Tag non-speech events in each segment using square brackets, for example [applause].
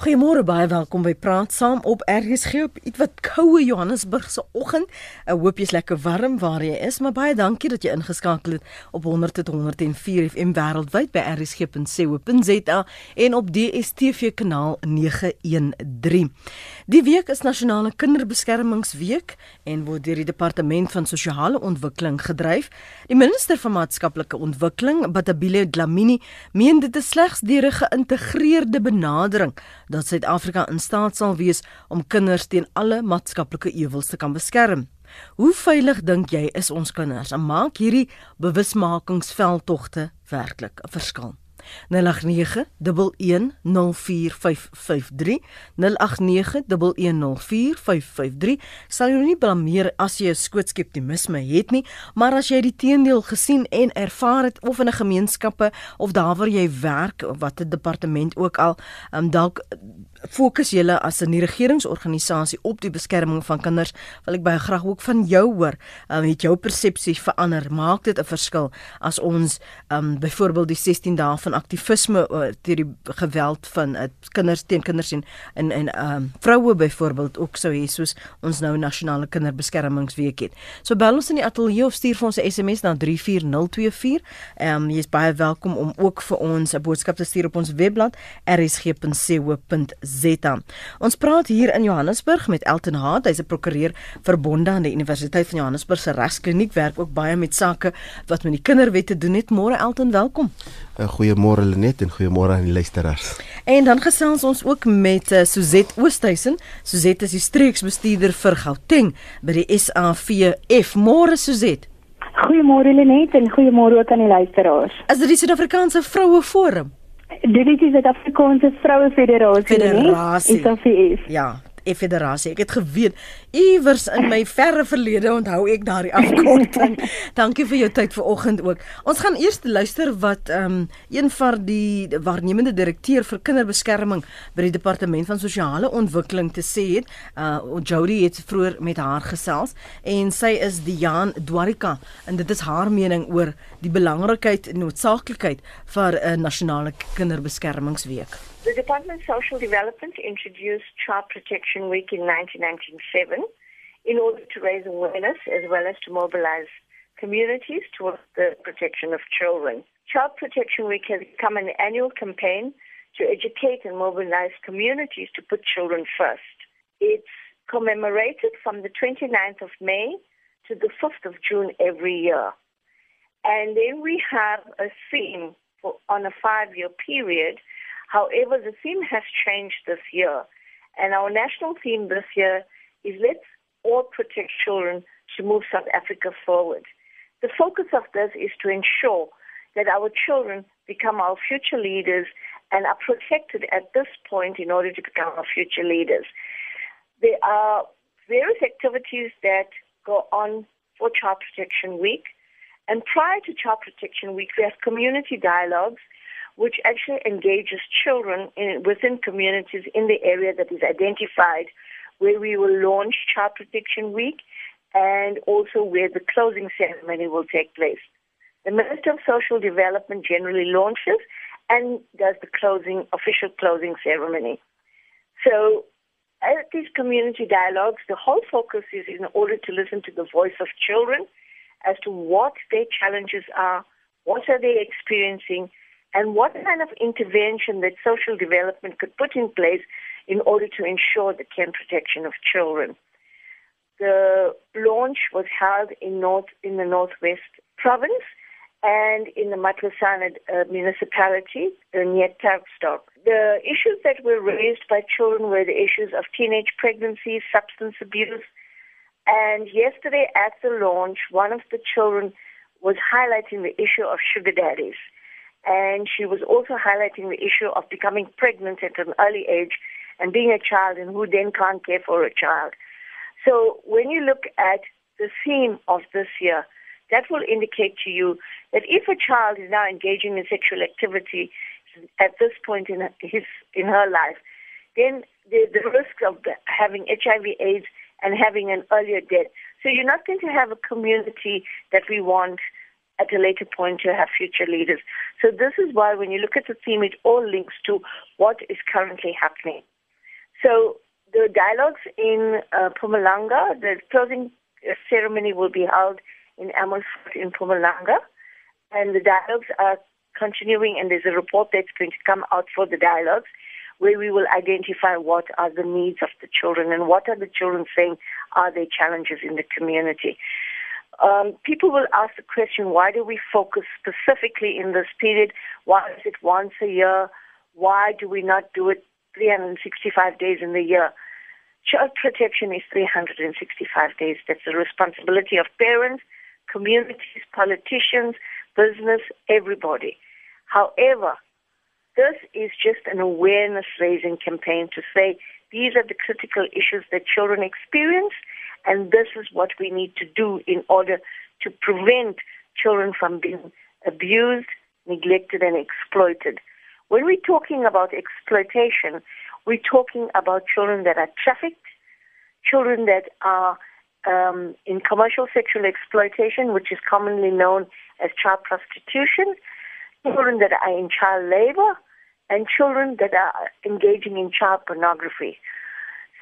Goeiemôre baie welkom by Praat Saam op RSG op ietwat koue Johannesburg se oggend. Ek hoop jy's lekker warm waar jy is, maar baie dankie dat jy ingeskakel het op 100.104 FM wêreldwyd by rsg.co.za en op DStv kanaal 913. Die week is Nasionale Kinderbeskermingsweek en word deur die Departement van Sosiale Ontwikkeling gedryf. Die minister van Maatskaplike Ontwikkeling, Batabile Dlamini, meen dit is slegs deur 'n geïntegreerde benadering dat Suid-Afrika in staat sal wees om kinders teen alle maatskaplike ewels te kan beskerm. Hoe veilig dink jy is ons kinders? En maak hierdie bewusmakingsveldtogte werklik 'n verskil? 0891104553 sal jy nie blameer as jy 'n skootskeptisme het nie maar as jy die teendeel gesien en ervaar het of in 'n gemeenskappe of daar waar jy werk of wat 'n departement ook al um, dalk fokus julle as 'n regeringsorganisasie op die beskerming van kinders wil ek baie graag ook van jou hoor um, het jou persepsie verander maak dit 'n verskil as ons um, byvoorbeeld die 16 dae van aktivisme uh, teen die geweld van uh, kinders teen kinders en en en um, vroue byvoorbeeld ook sou hê soos ons nou nasionale kinderbeskermingsweek het. So bel ons in die ateljee of stuur vir ons 'n SMS na 34024. Ehm um, jy is baie welkom om ook vir ons 'n boodskap te stuur op ons webblad rsg.co.za. Ons praat hier in Johannesburg met Elton Haat, hy's 'n prokureur verbonde aan die Universiteit van Johannesburg se regskliniek werk ook baie met sake wat met die kinderwet te doen het. Môre Elton, welkom. Uh, goeiemôre Lenet en goeiemôre aan die luisteraars. En dan gesels ons ook met uh, Suzet Oosthuizen. Suzet is die streeksbestuurder vir Gauteng by die SAVF. Môre Suzet. Goeiemôre Lenet en goeiemôre ook aan die luisteraars. Is dit die Suid-Afrikaanse Vroue Forum? Dit is die Suid-Afrikaanse Vroue Federasie. Federasie. SAVF. Ja, federasie. Ek het geweet iewers in my verre verlede onthou ek daardie [laughs] afkorting. Dankie vir jou tyd vanoggend ook. Ons gaan eers luister wat ehm um, een van die waarnemende direkteur vir kinderbeskerming by die departement van sosiale ontwikkeling te sê het. Uh Jody het vroeër met haar gesels en sy is Dian Dwarika en dit is haar mening oor die belangrikheid en noodsaaklikheid vir 'n nasionale kinderbeskermingsweek. The Department of Social Development introduced Child Protection Week in 1997 in order to raise awareness as well as to mobilize communities towards the protection of children. Child Protection Week has become an annual campaign to educate and mobilize communities to put children first. It's commemorated from the 29th of May to the 5th of June every year. And then we have a theme for, on a five year period However, the theme has changed this year. And our national theme this year is Let's All Protect Children to Move South Africa Forward. The focus of this is to ensure that our children become our future leaders and are protected at this point in order to become our future leaders. There are various activities that go on for Child Protection Week. And prior to Child Protection Week, we have community dialogues which actually engages children in, within communities in the area that is identified, where we will launch Child Protection Week and also where the closing ceremony will take place. The Minister of Social Development generally launches and does the closing, official closing ceremony. So at these community dialogues, the whole focus is in order to listen to the voice of children as to what their challenges are, what are they experiencing, and what kind of intervention that social development could put in place in order to ensure the care and protection of children. The launch was held in north in the northwest province and in the Matlasana uh, municipality uh, near Tavistock. The issues that were raised by children were the issues of teenage pregnancy, substance abuse, and yesterday at the launch, one of the children was highlighting the issue of sugar daddies and she was also highlighting the issue of becoming pregnant at an early age and being a child and who then can't care for a child. So when you look at the theme of this year, that will indicate to you that if a child is now engaging in sexual activity at this point in his in her life, then the, the risk of having HIV/AIDS and having an earlier death. So you're not going to have a community that we want at a later point to have future leaders. So this is why when you look at the theme, it all links to what is currently happening. So the dialogues in uh, Pumalanga, the closing uh, ceremony will be held in Amersfoort in Pumalanga, and the dialogues are continuing, and there's a report that's going to come out for the dialogues where we will identify what are the needs of the children and what are the children saying are their challenges in the community. Um, people will ask the question, why do we focus specifically in this period? Why is it once a year? Why do we not do it 365 days in the year? Child protection is 365 days. That's the responsibility of parents, communities, politicians, business, everybody. However, this is just an awareness raising campaign to say these are the critical issues that children experience, and this is what we need to do in order to prevent children from being abused, neglected, and exploited. When we're talking about exploitation, we're talking about children that are trafficked, children that are um, in commercial sexual exploitation, which is commonly known as child prostitution, children that are in child labor, and children that are engaging in child pornography.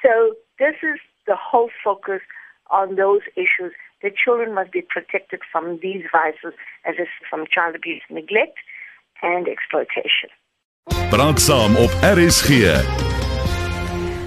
So this is the whole focus on those issues. The children must be protected from these vices, as is from child abuse, neglect, and exploitation. Praat saam op RSG.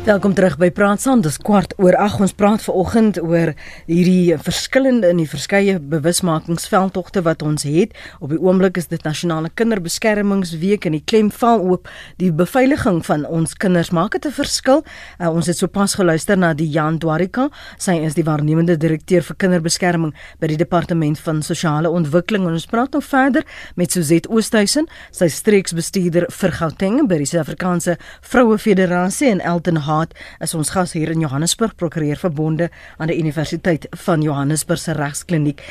Welkom terug by Praat Saam. Dis kwart oor 8. Ons praat vanoggend oor hierdie verskillende in die verskeie bewusmakingsveldtogte wat ons het. Op die oomblik is dit Nasionale Kinderbeskermingsweek en die klem val op die beveiliging van ons kinders. Maak dit 'n verskil? Uh, ons het sopas geluister na die Jan Dwarika. Sy is die waarnemende direkteur vir kinderbeskerming by die Departement van Sosiale Ontwikkeling. En ons praat nou verder met Suzette Oosthuizen, sy streeksbestuurder vir Gauteng by die Suid-Afrikaanse Vroue Federasie en Elton Haat is ons gas hier in Johannesburg, prokureur verbonde aan die Universiteit van Johannesburg se regskliniek.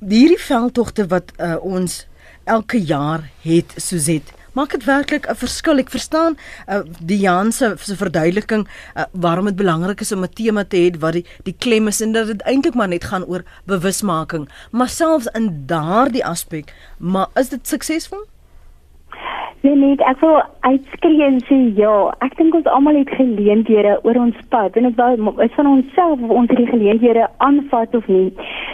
Hierdie veldtogte wat uh, ons elke jaar het, Suzet, maak dit werklik 'n verskil. Ek verstaan uh, die Jan se se verduideliking uh, waarom dit belangrik is om 'n tema te hê wat die die klem is en dat dit eintlik maar net gaan oor bewusmaking, maar selfs in daardie aspek, maar is dit suksesvol? Nee, ek wil uitskree en sê ja, ek dink ons almal het geleenthede oor ons pad en dit is van onsself of ons die geleenthede aanvat of nie.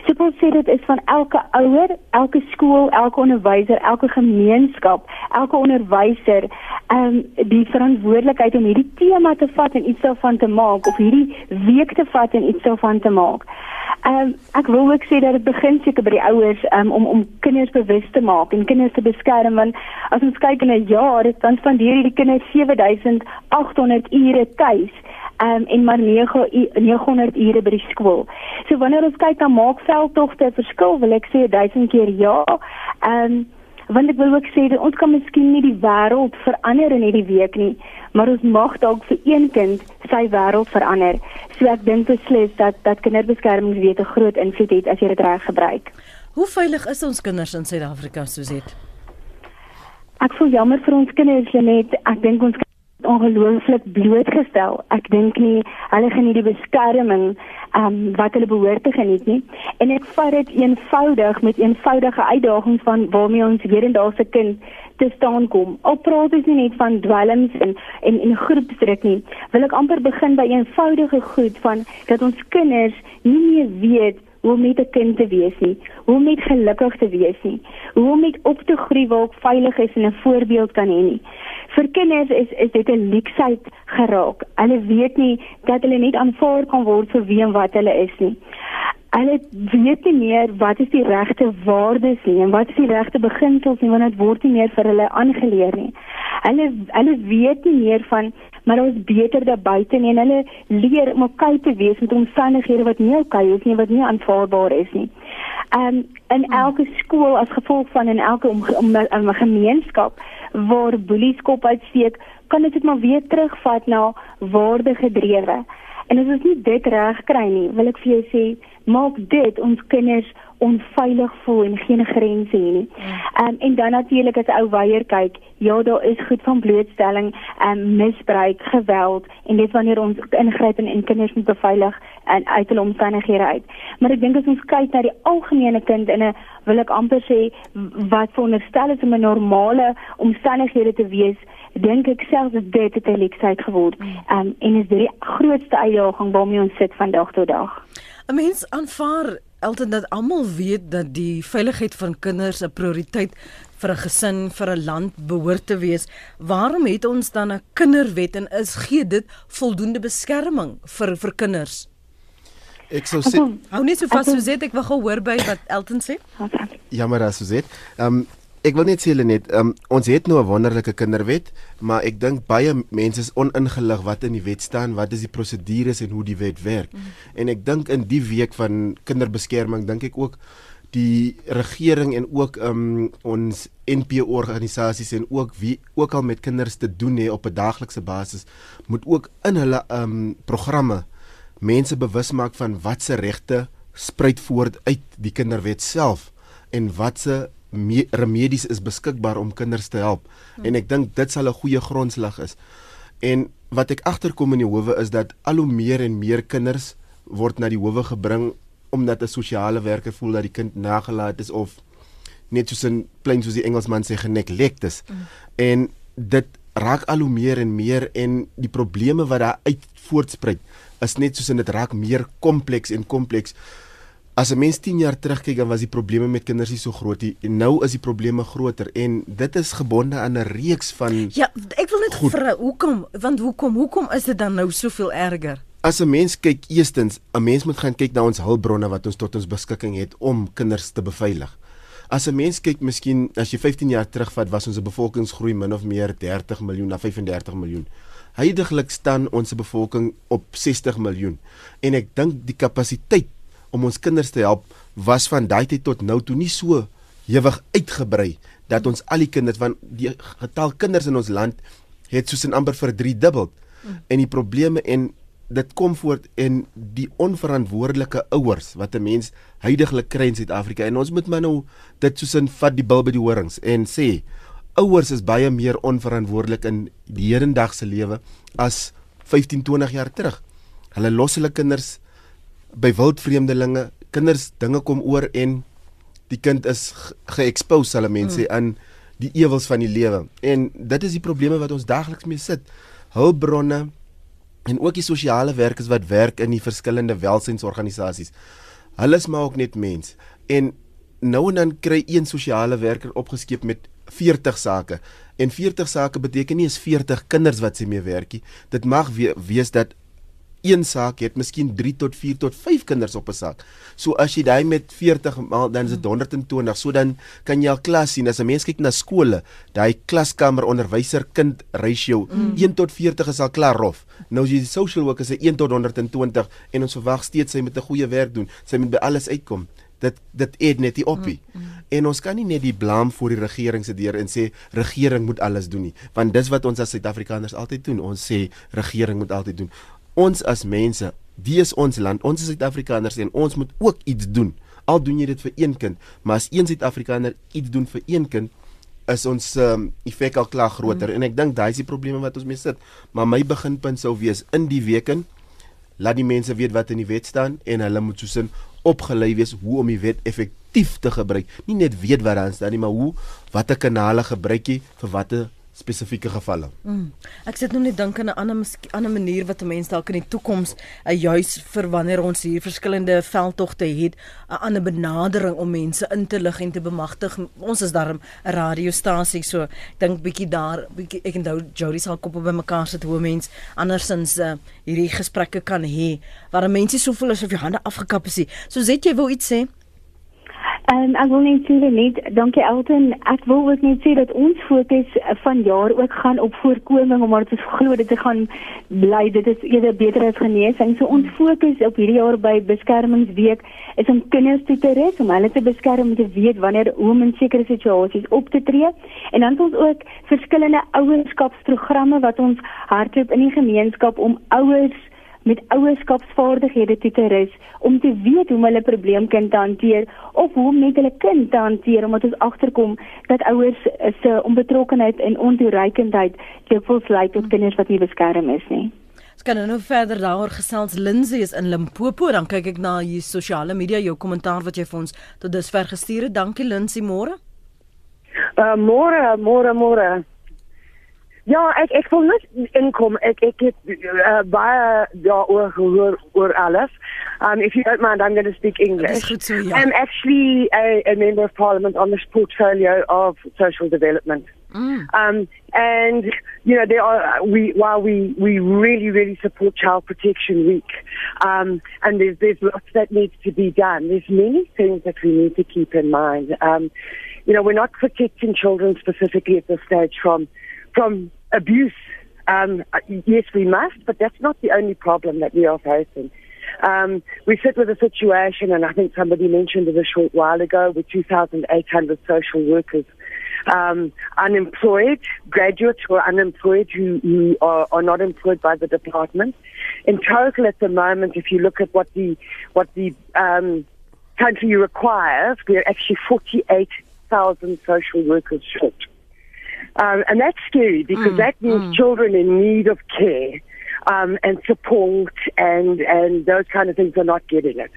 So wil sê dit is van elke ouer, elke skool, elke onderwyser, elke gemeenskap, elke onderwyser, ehm um, die verantwoordelikheid om hierdie tema te vat en iets daarvan te maak of hierdie week te vat en iets daarvan te maak. Ehm um, ek wil ook sê dat dit begin seker by die ouers um, om om kinders bewus te maak en kinders te beskerm want as ons kyk in 'n jaar dan spandeer hierdie kinders 7800 ure tuis um, en maar 9 900 ure by die skool. So wanneer ons kyk na maak veldtogte verskil wil ek sê 1000 keer ja. Ehm um, want ek wil ook sê dat ons kan miskien nie die wêreld verander in hierdie week nie, maar ons mag dalk vir een kind sy wêreld verander. So ek dink beslis dat dat kinderbeskermingswet 'n groot invloed het as jy dit reg gebruik. Hoe veilig is ons kinders in Suid-Afrika soos dit? Ek voel jammer vir ons kinders net. Ek dink ons ongelooflik blootgestel. Ek dink nie hulle geniet die beskerming um, wat hulle behoort te geniet nie. En ek vat dit eenvoudig met eenvoudige uitdagings van waarmee ons hedendaagse kind te staan kom. Al praat ons nie net van dwelms en en en groepsdruk nie. Wil ek amper begin by eenvoudige goed van dat ons kinders nie meer weet hoe om met 'n kind te wees nie, hoe om met gelukkig te wees nie, hoe om met op te groei waar ek veilig is en 'n voorbeeld kan hê nie. Vir kinders is is dit 'n leksheid geraak. Hulle weet nie dat hulle net aanvaar kan word vir wie en wat hulle is nie. Hulle weet nie meer wat is die regte waardes nie en wat is die regte beginsels nie want dit word nie meer vir hulle aangeleer nie. Hulle hulle weet nie meer van maar ons beter daar buite nie en hulle leer om oukei te wees met omstandighede wat nie oukei is nie wat nie aanvaarbaar is nie. Um in elke skool as gevolg van in elke om, om, om 'n gemeenskap waar boelies kop uitsteek, kan dit maar weer terugvat na waardegedrewe. En as ons nie dit reg kry nie, wil ek vir jou sê, maak dit ons kinders onveilig voel en geen grense hê nie. Ehm um, en dan natuurlik as ou weier kyk, ja, daar is goed van blootstelling, ehm um, misbruik, geweld en dit wanneer ons ingryp en, en kinders moet beveilig en uit hulle omstandighede uit. Maar ek dink as ons kyk na die algemene kind in 'n wil ek amper sê wat veronderstel is om 'n normale omstandighede te wees, dink ek selfs dit het 'n leksheid geword. Um, en is dit die grootste uitdaging waarmee ons sit vandag tot dag. 'n Mens aanvaar altyd dat almal weet dat die veiligheid van kinders 'n prioriteit vir 'n gesin, vir 'n land behoort te wees. Waarom het ons dan 'n kinderwet en is gee dit voldoende beskerming vir vir kinders? Ek sou sê hou net so vas sê ek wil gou hoor by wat Elton sê. Jammer as Suzette. Ehm um, ek wil net sê Lenet, um, ons het nou 'n wonderlike kinderwet, maar ek dink baie mense is oningelig wat in die wet staan, wat is die prosedures en hoe die wet werk. Mm. En ek dink in die week van kinderbeskerming dink ek ook die regering en ook um, ons NPO organisasies en ook wie ook al met kinders te doen het op 'n daaglikse basis moet ook in hulle um, programme mense bewus maak van watse regte spruit voort uit die kinderwet self en watse remedies is beskikbaar om kinders te help. Hmm. En ek dink dit sal 'n goeie grondslag is. En wat ek agterkom in die howe is dat al hoe meer en meer kinders word na die howe gebring omdat 'n sosiale werker voel dat die kind nagelaat is of net soos 'n plain soos die Engelsman sê geneglect is. Hmm. En dit raak al hoe meer en meer en die probleme wat daar uit voortspruit is net soos in dit raak meer kompleks en kompleks. As 'n mens 10 jaar terugkyk dan was die probleme met kinders nie so groot nie en nou is die probleme groter en dit is gebonde aan 'n reeks van Ja, ek wil net vra hoekom want hoekom hoekom is dit dan nou soveel erger? As 'n mens kyk eerstens, 'n mens moet gaan kyk na ons hulpbronne wat ons tot ons beskikking het om kinders te beveilig. As 'n mens kyk, miskien as jy 15 jaar terugvat, was ons bevolkingsgroei min of meer 30 miljoen na 35 miljoen. Huidigelik staan ons bevolking op 60 miljoen en ek dink die kapasiteit om ons kinders te help was van daai tyd tot nou toe nie so hewig uitgebrei dat ons al die kinders van die getal kinders in ons land het soos in amper vir 3 dubbel. En die probleme en dit kom voort in die onverantwoordelike ouers wat 'n mens heidaglik kry in Suid-Afrika en ons moet maar nou dit soos in vat die bil by die horings en sê ouers is baie meer onverantwoordelik in die hedendaagse lewe as 15 20 jaar terug. Hulle los hulle kinders by wildvreemdelinge, kinders dinge kom oor en die kind is ge-expose hulle mense mm. aan die ewels van die lewe. En dit is die probleme wat ons daagliks mee sit. Hulpbronne en ook die sosiale werkers wat werk in die verskillende welsynsorganisasies. Hulle is maar ook net mens. En nou en dan kry een sosiale werker opgeskep met 40 sake. En 40 sake beteken nie is 40 kinders wat sy mee werk nie. Dit mag we wees dat een saak het miskien 3 tot 4 tot 5 kinders op 'n saak. So as jy daai met 40 maal dan is dit 120. So dan kan jy al klas sien as 'n mens kyk na skole, daai klaskamer onderwyser kind ratio mm. 1 tot 40 is al klaar rof. Nou as jy social worker sê 1 tot 120 en ons verwag steeds sy moet 'n goeie werk doen. Sy moet by alles uitkom. Dit dit eet net die oppie. Mm, mm. En ons kan nie net die blame vir die regering se deur en sê regering moet alles doen nie, want dis wat ons as Suid-Afrikaners altyd doen. Ons sê regering moet altyd doen ons as mense, dis ons land, ons is Suid-Afrikaners en ons moet ook iets doen. Al doen jy dit vir een kind, maar as een Suid-Afrikaner iets doen vir een kind, is ons um, effek al klaar groter mm. en ek dink daai is die probleme wat ons mee sit. Maar my beginpunt sou wees in die weken laat die mense weet wat in die wet staan en hulle moet soos in opgelei wees hoe om die wet effektief te gebruik. Nie net weet wat daar staan nie, maar hoe watter kanale gebruik jy vir watter spesifieke gevalle. Mm. Ek sit nou net dink aan 'n ander ander manier wat 'n mens dalk in die toekoms uh, juis vir wanneer ons hier verskillende veldtogte het, 'n ander benadering om mense in te lig en te bemagtig. Ons is daarom 'n radiostasie, so ek dink bietjie daar bietjie ek en Jody sal kop op mekaar sit hoe mense andersins uh, hierdie gesprekke kan hê waar mense so voel asof jy hande afgekap is. So sê jy wou iets sê? En um, ek wil net sê net dankie Elton. Ek wil ook net sê dat ons fokus van jaar ook gaan op voorkoming omdat ons glo dit gaan bly dit is eerder beter as genesing. So ons fokus op hierdie jaar by beskermingsweek is om kinders te red om hulle te beskerm om te weet wanneer hoe om in sekere situasies op te tree. En dan het ons ook verskillende ouerskapsprogramme wat ons hardloop in die gemeenskap om ouers met ouerskapsvaardighede toe te rus om te weet hoe om hulle probleemkind te hanteer of hoe om met hulle kind te hanteer omdat ons agterkom dat ouers se onbetrokkenheid en ontoereikendheid dikwels lei tot kinders wat nie beskerm is nie. Ons kan nou verder daaroor gesels. Lindsay is in Limpopo. Dan kyk ek na hier sosiale media jou kommentaar wat jy vir ons tot dusver gestuur het. Dankie Lindsay, môre. Uh môre, môre, môre. Ja, ek ek wil net inkom. Ek ek het uh, baie daaroor gehoor oor alles. Um if you don't mind, I'm going to speak English. Goed so, ja. I'm actually a, a member of parliament on this portfolio of social development. Mm. Um, and you know, there are we while we we really really support Child Protection Week, um, and there's there's lots that needs to be done. There's many things that we need to keep in mind. Um, you know, we're not protecting children specifically at this stage from from abuse. Um, yes, we must, but that's not the only problem that we are facing. Um, we sit with a situation, and I think somebody mentioned it a short while ago, with 2,800 social workers um, unemployed, graduates who are unemployed who, who are, are not employed by the department. In total, at the moment, if you look at what the what the um, country requires, we're actually 48,000 social workers short. Um, and that's scary because Mm, that means mm. children in need of care um, and support and, and those kind of things are not getting it.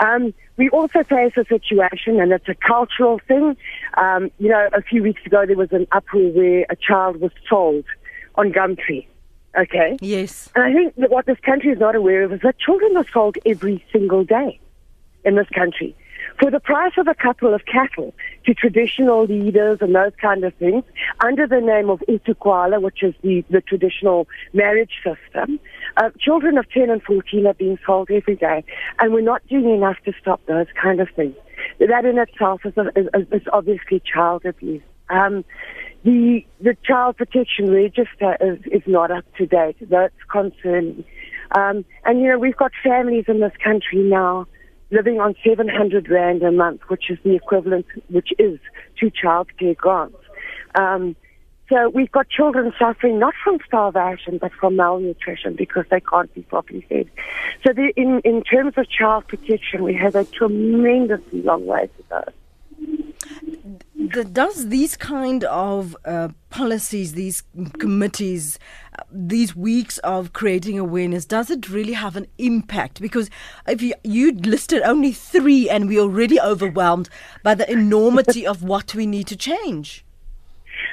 Um, we also face a situation, and it's a cultural thing. Um, you know, a few weeks ago there was an uproar where a child was sold on Gumtree. Okay? Yes. And I think that what this country is not aware of is that children are sold every single day in this country. For the price of a couple of cattle to traditional leaders and those kind of things, under the name of Utukwala, which is the, the traditional marriage system, uh, children of 10 and 14 are being sold every day. And we're not doing enough to stop those kind of things. That in itself is, is, is obviously child abuse. Um, the the child protection register is, is not up to date. That's concerning. Um, and you know we've got families in this country now living on 700 rand a month, which is the equivalent, which is to childcare grants. Um, so we've got children suffering not from starvation but from malnutrition because they can't be properly fed. So the, in in terms of child protection, we have a tremendously long way to go. Does these kind of uh, policies, these committees, these weeks of creating awareness, does it really have an impact? Because if you, you listed only three, and we're already overwhelmed by the enormity of what we need to change.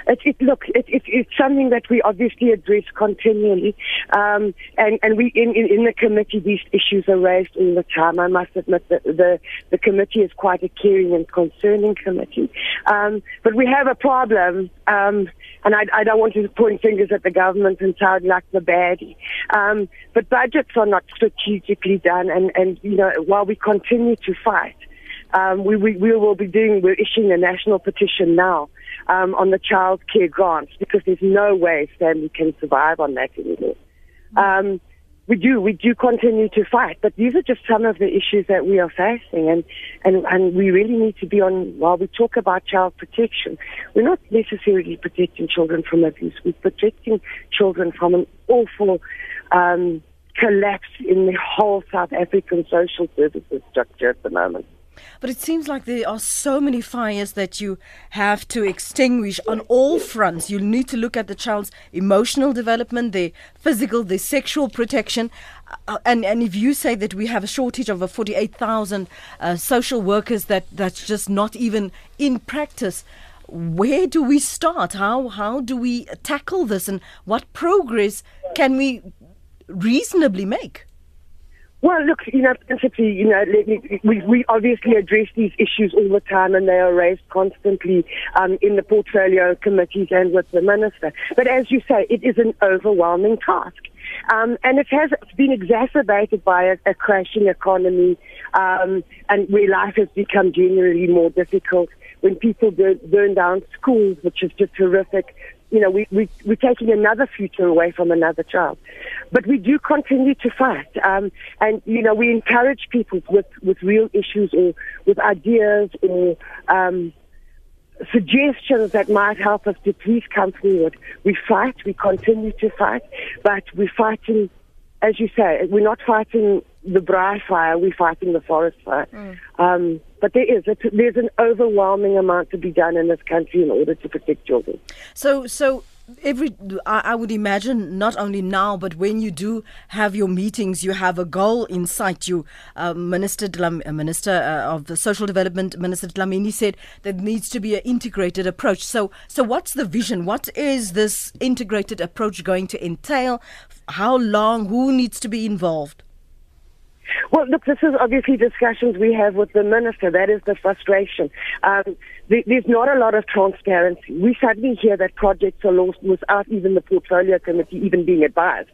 It, it, look, it, it, it's something that we obviously address continually, um, and and we in, in, in the committee these issues are raised all the time. I must admit that the the committee is quite a caring and concerning committee, um, but we have a problem, um, and I, I don't want to point fingers at the government and sound like the baddie, um, but budgets are not strategically done, and and you know while we continue to fight. Um, we, we, we will be doing, we're issuing a national petition now um, on the child care grants because there's no way Stanley can survive on that anymore. Um, we do, we do continue to fight, but these are just some of the issues that we are facing, and, and, and we really need to be on, while we talk about child protection, we're not necessarily protecting children from abuse, we're protecting children from an awful um, collapse in the whole South African social services structure at the moment. But it seems like there are so many fires that you have to extinguish on all fronts. You need to look at the child's emotional development, their physical, their sexual protection. Uh, and, and if you say that we have a shortage of uh, 48,000 uh, social workers that, that's just not even in practice, where do we start? How, how do we tackle this? And what progress can we reasonably make? Well, look, you know, principally, you know, we, we obviously address these issues all the time and they are raised constantly um, in the portfolio committees and with the minister. But as you say, it is an overwhelming task. Um, and it has been exacerbated by a, a crashing economy um, and where life has become generally more difficult. When people burn, burn down schools, which is just horrific, you know, we, we, we're taking another future away from another child. But we do continue to fight. Um, and, you know, we encourage people with, with real issues or with ideas or um, suggestions that might help us to please come forward. We fight, we continue to fight, but we're fighting as you say, we're not fighting the briar fire, we're fighting the forest fire. Mm. Um, but there is a, there's an overwhelming amount to be done in this country in order to protect children. So, so every I, would imagine not only now but when you do have your meetings you have a goal in sight you uh, minister Dlam, uh, minister uh, of the social development minister Dlamini said there needs to be an integrated approach so so what's the vision what is this integrated approach going to entail how long who needs to be involved well, look, this is obviously discussions we have with the minister. That is the frustration. Um, there's not a lot of transparency. We suddenly hear that projects are lost without even the portfolio committee even being advised.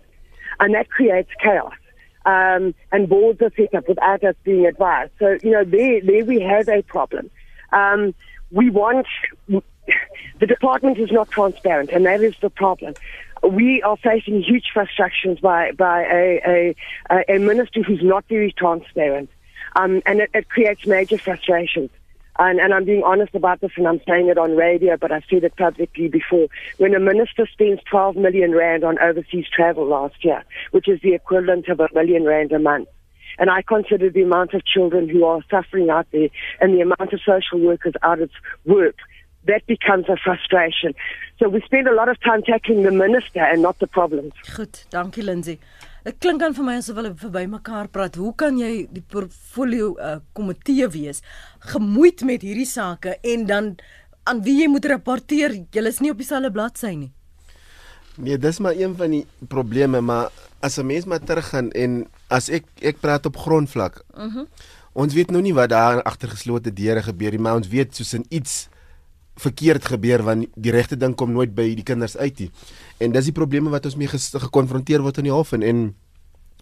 And that creates chaos. Um, and boards are set up without us being advised. So, you know, there, there we have a problem. Um, we want, the department is not transparent, and that is the problem we are facing huge frustrations by by a a, a minister who's not very transparent, um, and it, it creates major frustrations. And, and I'm being honest about this, and I'm saying it on radio, but I've said it publicly before. When a minister spends 12 million rand on overseas travel last year, which is the equivalent of a million rand a month, and I consider the amount of children who are suffering out there and the amount of social workers out of work that becomes a frustration. So we spend a lot of time tackling the minister and not the problems. Goed, dankie Lindsay. Dit klink aan vir my asof hulle verby mekaar praat. Hoe kan jy die portfolio uh, komitee wees gemoeid met hierdie sake en dan aan wie jy moet rapporteer? Jy is nie op dieselfde bladsy nie. Nee, dis maar een van die probleme, maar as 'n mens maar teruggaan en as ek ek praat op grondvlak. Mhm. Uh -huh. Ons weet nou nie wat daar agter geslote deure gebeur nie, maar ons weet soos in iets verkeerd gebeur want die regte ding kom nooit by die kinders uit nie. En dis die probleme wat ons mee gekonfronteer word in die hof en en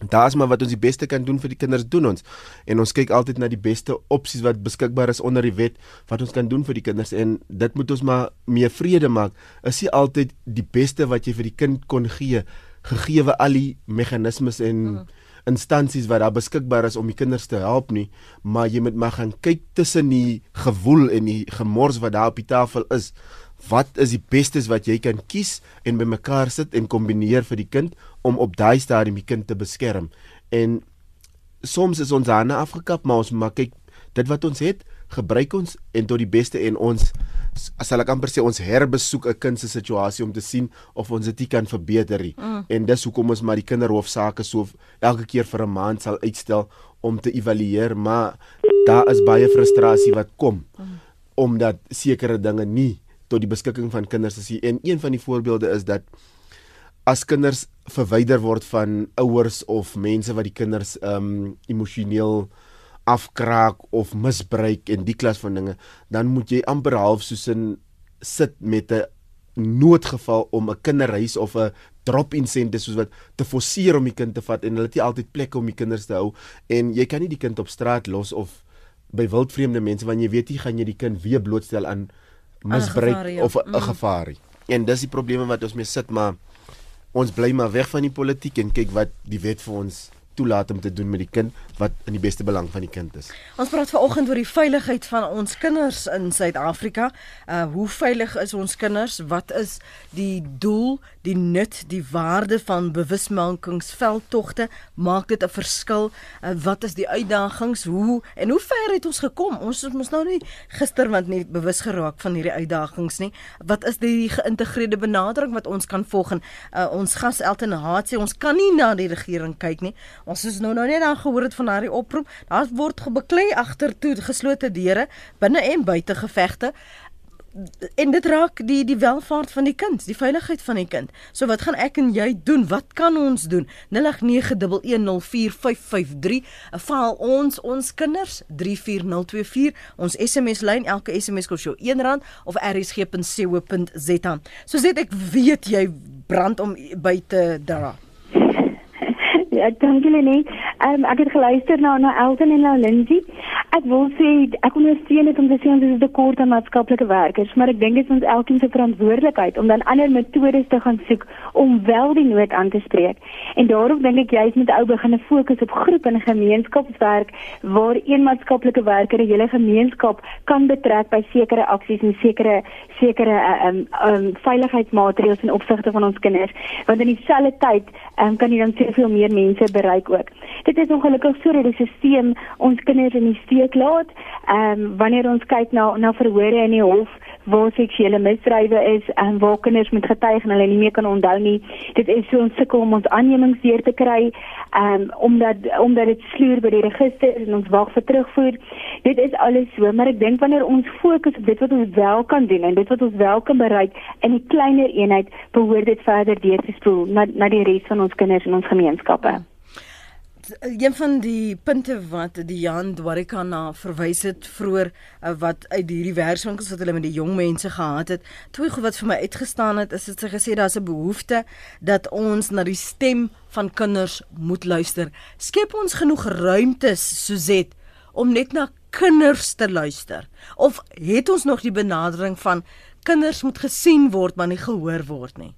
daar's maar wat ons die beste kan doen vir die kinders doen ons. En ons kyk altyd na die beste opsies wat beskikbaar is onder die wet wat ons kan doen vir die kinders en dit moet ons maar mee vrede maak. Is nie altyd die beste wat jy vir die kind kon gee gegee al die meganismes en mm instansies wat daar beskikbaar is om die kinders te help nie, maar jy moet maar gaan kyk tussen die gewoel en die gemors wat daar op die tafel is. Wat is die bestes wat jy kan kies en bymekaar sit en kombineer vir die kind om op daai stadium die kind te beskerm. En soms is ons aan Afrika, maar ons maak kyk dit wat ons het, gebruik ons en tot die beste en ons as hulle amper sê ons herbesoek 'n kind se situasie om te sien of ons dit kan verbeter. Mm. En dis hoekom ons maar die kinderhofsaake so elke keer vir 'n maand sal uitstel om te evalueer, maar daar is baie frustrasie wat kom mm. omdat sekere dinge nie tot die beskikking van kinders is nie. En een van die voorbeelde is dat as kinders verwyder word van ouers of mense wat die kinders ehm um, emosioneel afkraak of misbruik en die klas van dinge, dan moet jy amper half soos in sit met 'n noodgeval om 'n kinderhuis of 'n drop-in senter soos wat te forceer om die kind te vat en hulle het nie altyd plekke om die kinders te hou en jy kan nie die kind op straat los of by wildvreemde mense want jy weet jy gaan jy die kind weer blootstel aan misbruik gevaar, ja. of 'n mm. gevaar. En dis die probleme wat ons mee sit maar ons bly maar weg van die politiek en kyk wat die wet vir ons toelaat om te doen met die kind wat in die beste belang van die kind is. Ons praat vanoggend oor die veiligheid van ons kinders in Suid-Afrika. Uh hoe veilig is ons kinders? Wat is die doel, die nut, die waarde van bewusmakingsveldtogte? Maak dit 'n verskil? Uh, wat is die uitdagings? Hoe en hoe ver het ons gekom? Ons het mos nou nie gister want nie bewus geraak van hierdie uitdagings nie. Wat is die geïntegreerde benadering wat ons kan volg? Uh, ons gas Elton Haat sê ons kan nie na die regering kyk nie. Ons is nou nou net dan gehoor het van daardie oproep. Daar word gebeklei agter toe geslote deure binne en buite gevegte. En dit raak die die welfaart van die kind, die veiligheid van die kind. So wat gaan ek en jy doen? Wat kan ons doen? 0891104553. Faal ons ons kinders 34024. Ons SMS lyn elke SMS kos jou R1 of rsg.co.za. So sê ek weet jy brand om by te dra. [laughs] Ja, dankie Lenie. Ehm um, ek het geluister na na Elton en na Lindsay. Ek wil sê ek ondersteun dit om te sê ons is 'n tekort aan maatskaplike werkers, maar ek dink dit is ons elkeen se verantwoordelikheid om dan ander metodes te gaan soek om wel die nood aan te spreek. En daarom dink ek jy's met ou begine fokus op groep en gemeenskapswerk waar een maatskaplike werker 'n hele gemeenskap kan betrek by sekere aksies en sekere sekere uh, um, um, veiligheidsmaatreëls in opsigte van ons kinders. Want in dieselfde tyd um, kan jy dan soveel meer mense bereik ook. Dit is ongelukkig so die stelsel ons kinders in die steek laat. Ehm um, wanneer ons kyk na na verhore in die hof waar seksuele misdrywe is en waar kinders met getuig en hulle nie meer kan onthou nie. Dit is so ons sukkel om ons aannemings deur te kry. Ehm um, omdat omdat dit sloer by die register en ons wag vir terugvoer. Dit is alles so, maar ek dink wanneer ons fokus op dit wat ons wel kan doen en dit wat ons wel kan bereik in 'n kleiner eenheid, behoort dit verder deur te spoel na na die res van ons kinders en ons gemeenskappe. Ja een van die punte wat die Jan Dwarika na verwys het vroeër uh, wat uit hierdie werkswinkels wat hulle met die jong mense gehad het, twee goed wat vir my uitgestaan het, is dit sy gesê daar's 'n behoefte dat ons na die stem van kinders moet luister. Skep ons genoeg ruimtes Suzet om net na kinders te luister of het ons nog die benadering van kinders moet gesien word maar nie gehoor word nie?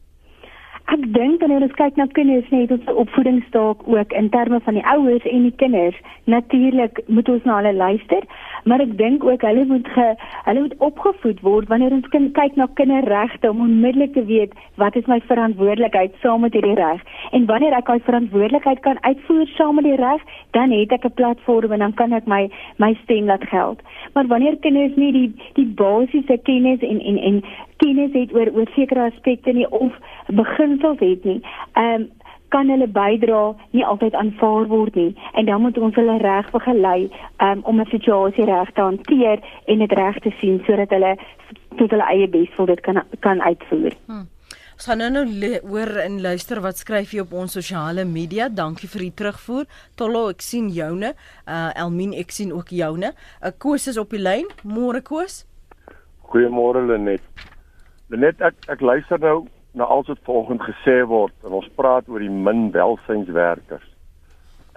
Ek dink wanneer ons kyk na kinders net ons opvoedingsstaak ook in terme van die ouers en die kinders, natuurlik moet ons na hulle luister, maar ek dink ook hulle moet ge, hulle moet opgevoed word wanneer ons kind, kyk na kinderregte om onmiddellik te weet wat is my verantwoordelikheid saam met hierdie reg. En wanneer ek daai verantwoordelikheid kan uitvoer saam met die reg, dan het ek 'n platform en dan kan ek my my stem laat geld. Maar wanneer kinders nie die die basiese kennis en en en kennis het oor oor sekere aspekte nie of beginsels het nie. Ehm um, kan hulle bydra nie altyd aanvaar word nie en dan moet ons hulle reg begelei um, om 'n situasie reg te hanteer en dit reg te sien sodat hulle tot hulle eie beswil dit kan kan uitvoer. Hmm. Ons gaan nou nou hoor en luister wat skryf jy op ons sosiale media. Dankie vir die terugvoer. Tollo, ek sien joune. Uh Elmien, ek sien ook joune. 'n uh, Koos is op die lyn. Môre Koos. Goeiemôre Lenet. Lenet, ek ek luister nou na alles wat volgens gesê word en ons praat oor die min welsynswerkers.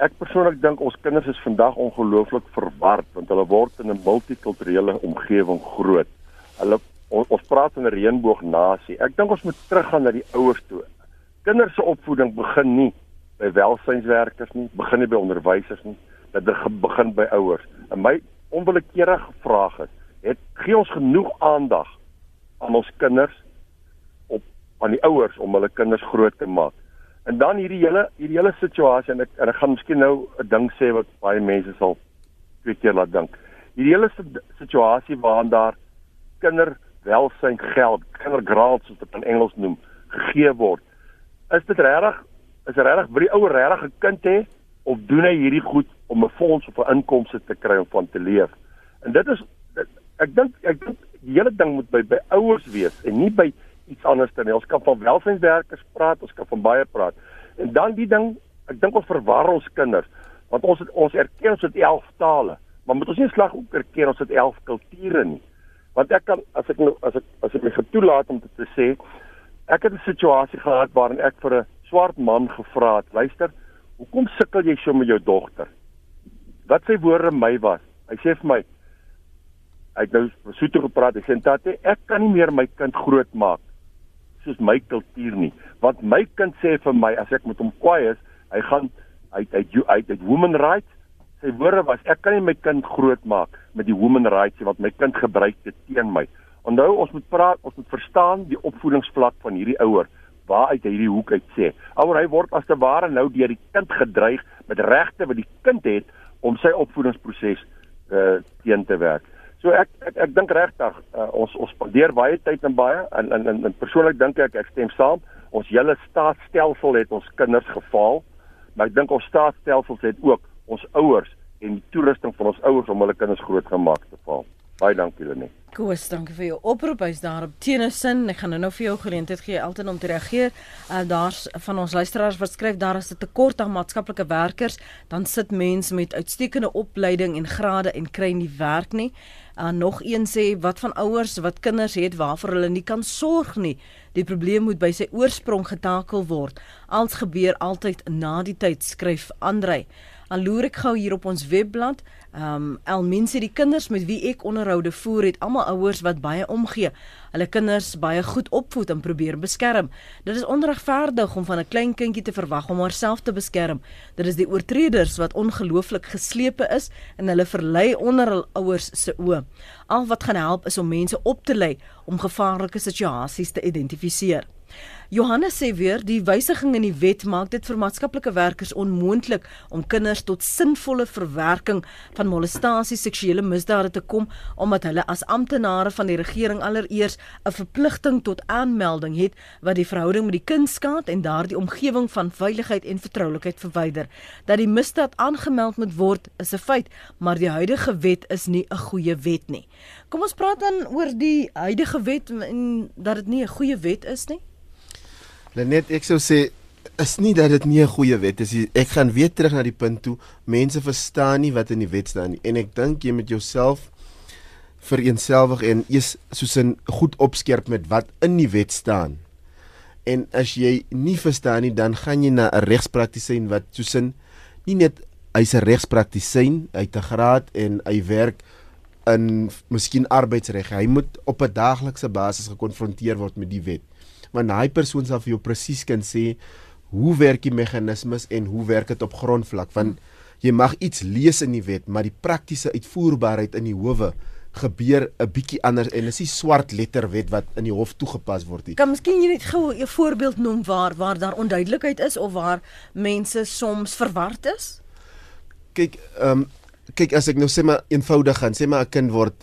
Ek persoonlik dink ons kinders is vandag ongelooflik verward want hulle word in 'n multikulturele omgewing groot. Hulle ons, ons praat van 'n reënboognasie. Ek dink ons moet teruggaan na die ouers toe. Kinders se opvoeding begin nie by welsynswerkers nie, begin nie by onderwysers nie, dit begin by ouers. En my onwillekeurige vraag is, het gee ons genoeg aandag aan ons kinders aan die ouers om hulle kinders groot te maak. En dan hierdie hele hierdie hele situasie en ek en ek gaan miskien nou 'n ding sê wat baie mense sal twee keer laat dink. Hierdie hele situasie waarin daar kinderwelsyn geld, kindergrants soos dit in Engels noem, gegee word. Is dit regtig is regtig vir die ouer regtig 'n kind hê of doen hy hierdie goed om 'n fonds of 'n inkomste te kry om van te leef? En dit is dit, ek dink ek dink die hele ding moet by by ouers wees en nie by iets anders dan ons kan van welsynswerkers praat, ons kan van baie praat. En dan die ding, ek dink ons verwar ons kinders want ons het, ons erken ons het 11 tale, maar moet ons nie slag ook erken ons het 11 kulture nie. Want ek kan as ek nou as ek as ek my getoelaat om dit te sê, ek het 'n situasie gehad waarin ek vir 'n swart man gevra het, luister, hoekom sukkel jy so met jou dogter? Wat sy woorde my was. Hy sê vir my, hy het nou so toe gepraat, hy sê tate, ek kan nie meer my kind grootmaak soos my kultuur nie. Want my kind sê vir my as ek met hom kwaai is, hy gaan hy hy hy hy women rights. Sy woorde was ek kan nie my kind grootmaak met die women rights want my kind gebruik dit teen my. Onthou ons moet praat, ons moet verstaan die opvoedingsvlak van hierdie ouer waar uit hierdie hoek uit sê. Ouer hy word as te ware nou deur die kind gedreig met regte wat die kind het om sy opvoedingsproses uh teen te werk. So ek ek, ek dink regtig uh, ons ons spandeer baie tyd en baie en en, en, en persoonlik dink ek ek stem saam. Ons hele staatsstelsel het ons kinders gefaal. Maar ek dink ons staatsstelsels het ook ons ouers en die toerusting van ons ouers om hulle kinders groot gemaak te faal. Baie dankie Lenet. Koos, dankie vir jou oproep. Hy's daar op Tenesin. Ek gaan nou nou vir jou geleentheid gee altyd om te reageer. Uh, Daar's van ons luisteraars wat skryf daar is 'n tekort aan maatskaplike werkers, dan sit mense met uitstekende opleiding en grade en kry nie werk nie. Uh, nog een sê wat van ouers wat kinders het waarvoor hulle nie kan sorg nie. Die probleem moet by sy oorsprong getakel word. Als gebeur altyd na die tyd skryf Andrei. Dan loer ek gou hier op ons webblad. Ehm um, Elmin sê die kinders met wie ek onderhoude voer het almal ouers wat baie omgee. Hulle kinders baie goed opvoed en probeer beskerm. Dit is onregverdig om van 'n klein kindjie te verwag om haarself te beskerm. Dit is die oortreders wat ongelooflik geslepe is en hulle verlei onder hul ouers se oë. Al wat gaan help is om mense op te lei om gevaarlike situasies te identifiseer. Johannes sê weer die wysiging in die wet maak dit vir maatskaplike werkers onmoontlik om kinders tot sinvolle verwerking van molestasie seksuele misdade te kom omdat hulle as amptenare van die regering allereers 'n verpligting tot aanmelding het wat die verhouding met die kind skaad en daardie omgewing van veiligheid en vertroulikheid verwyder. Dat die misdaad aangemeld moet word is 'n feit, maar die huidige wet is nie 'n goeie wet nie. Kom ons praat dan oor die huidige wet en dat dit nie 'n goeie wet is nie. Lenet, ek sou sê is nie dat dit nie 'n goeie wet is nie. Ek gaan weer terug na die punt toe. Mense verstaan nie wat in die wet staan nie en ek dink jy met jouself vereenselwig en eers soos 'n goed opskerp met wat in die wet staan. En as jy nie verstaan nie, dan gaan jy na 'n regspraktisyn wat soos 'n nie net hy's 'n regspraktisyn, hy het 'n graad en hy werk in miskien arbeidsreg. Hy moet op 'n daaglikse basis gekonfronteer word met die wet want daai persoon sal vir jou presies kan sê hoe werk die meganismes en hoe werk dit op grondvlak want jy mag iets lees in die wet maar die praktiese uitvoerbaarheid in die howe gebeur 'n bietjie anders en is nie swart letter wet wat in die hof toegepas word nie. Kan miskien jy net gou 'n voorbeeld noem waar waar daar onduidelikheid is of waar mense soms verward is? Kyk, ehm um, kyk as ek nou sê maar eenvoudig gaan sê maar 'n kind word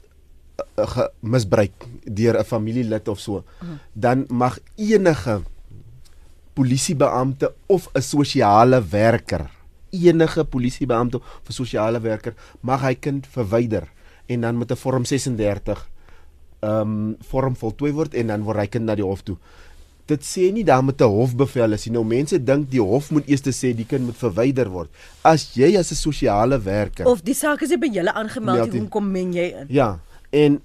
misbruik deur 'n familielid of so, dan mag enige polisiebeampte of 'n sosiale werker, enige polisiebeampte of 'n sosiale werker mag hy kind verwyder en dan met 'n vorm 36 ehm um, vorm voltooi word en dan word hy kind na die hof toe. Dit sê nie dan met 'n hofbevel as jy nou mense dink die hof moet eers sê die kind moet verwyder word. As jy as 'n sosiale werker of die saak is by julle aangemeld, hoe kom men jy in? Ja, en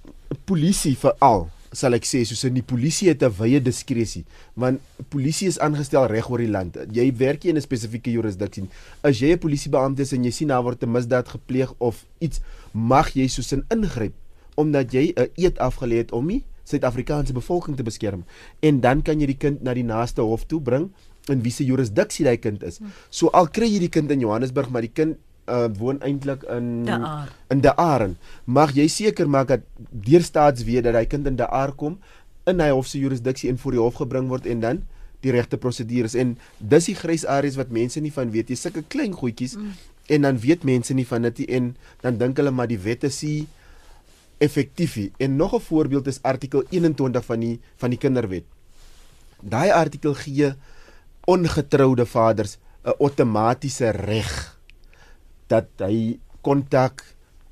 polisie veral sal ek sê soos in die polisie het 'n wye diskresie want polisie is aangestel reg oor die land. Jy werk nie in 'n spesifieke jurisdiksie. As jy 'n polisiebeampte is en jy sien daar word 'n misdaad gepleeg of iets, mag jy soos in ingryp omdat jy 'n eed afgelê het om die Suid-Afrikaanse bevolking te beskerm. En dan kan jy die kind na die naaste hof toe bring in wie se jurisdiksie daai kind is. So al kry jy die kind in Johannesburg, maar die kind uh, woon eintlik in in De Aar. Mag jy seker maak dat deur staatsweë dat hy kind in De Aar kom in hy hof se jurisdiksie en voor die hof gebring word en dan die regte prosedures. En dis die grys areas wat mense nie van weet jy sulke klein goedjies mm. en dan weet mense nie van dit en dan dink hulle maar die wette sê effektief en nog 'n voorbeeld is artikel 21 van die van die kinderwet. Daai artikel gee ongetroude vaders 'n outomatiese reg dat hy kontak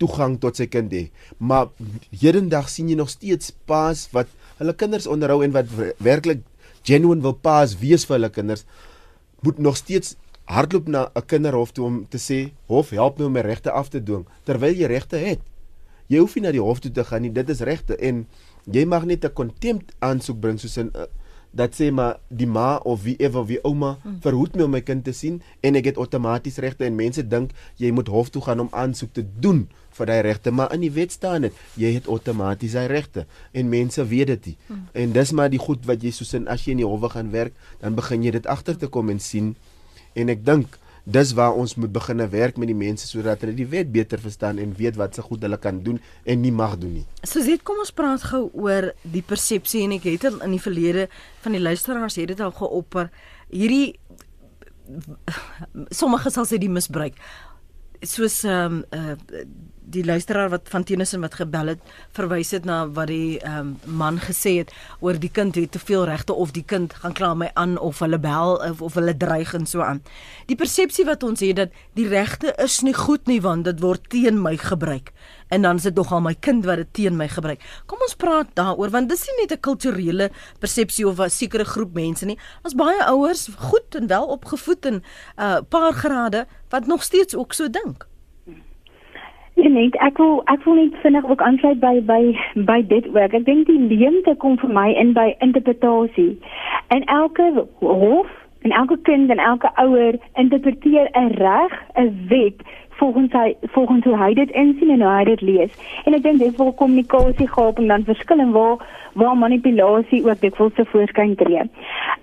toegang tot sy kind het. Maar hedendag sien jy nog steeds paas wat hulle kinders onderhou en wat werklik genuine wil paas wees vir hulle kinders moet nog steeds hardloop na 'n kinderhof toe om te sê hof help my om my regte af te dwing terwyl jy regte het. Jy hoef nie na die hof toe te gaan nie, dit is regte en jy mag net 'n kontempt aansoek bring soos 'n dat sê maar die ma of wie ever wie ouma hmm. verhoed my om my kind te sien en ek het outomaties regte en mense dink jy moet hof toe gaan om aansoek te doen vir daai regte maar in die wet staan dit jy het outomaties daai regte en mense weet dit nie hmm. en dis maar die goed wat jy soos in as jy in die howe gaan werk dan begin jy dit agter te kom en sien en ek dink dis waar ons moet begine werk met die mense sodat hulle die wet beter verstaan en weet wat se goed hulle kan doen en nie mag doen nie. Dit kom ons praat gou oor die persepsie en ek het in die verlede van die luisteraars het dit al geopper hierdie sommige sal sê die misbruik soos ehm um, uh, die luisteraar wat van Tennyson wat gebel het verwys het na wat die um, man gesê het oor die kind het te veel regte of die kind gaan kla my aan of hulle bel of, of hulle dreig en so aan. Die persepsie wat ons het dat die regte is nie goed nie want dit word teen my gebruik en dan is dit nogal my kind wat dit teen my gebruik. Kom ons praat daaroor want dis nie net 'n kulturele persepsie of 'n sekere groep mense nie. Ons baie ouers goed en wel opgevoed en 'n uh, paar grade wat nog steeds ook so dink. Nee, ek wil ek wil net vinnig ook aansluit by by by dit ook. Ek dink die leemte kom vir my in by interpretasie. En elke hof En elke kind en elke ouer interpreteer 'n reg, 'n wet volgens hy volgens hoe hy dit insien en hoe hy dit lees. En ek dink dis waar kommunikasie gehad en dan verskil en waar waar manipulasie ook dikwels te voorskyn tree.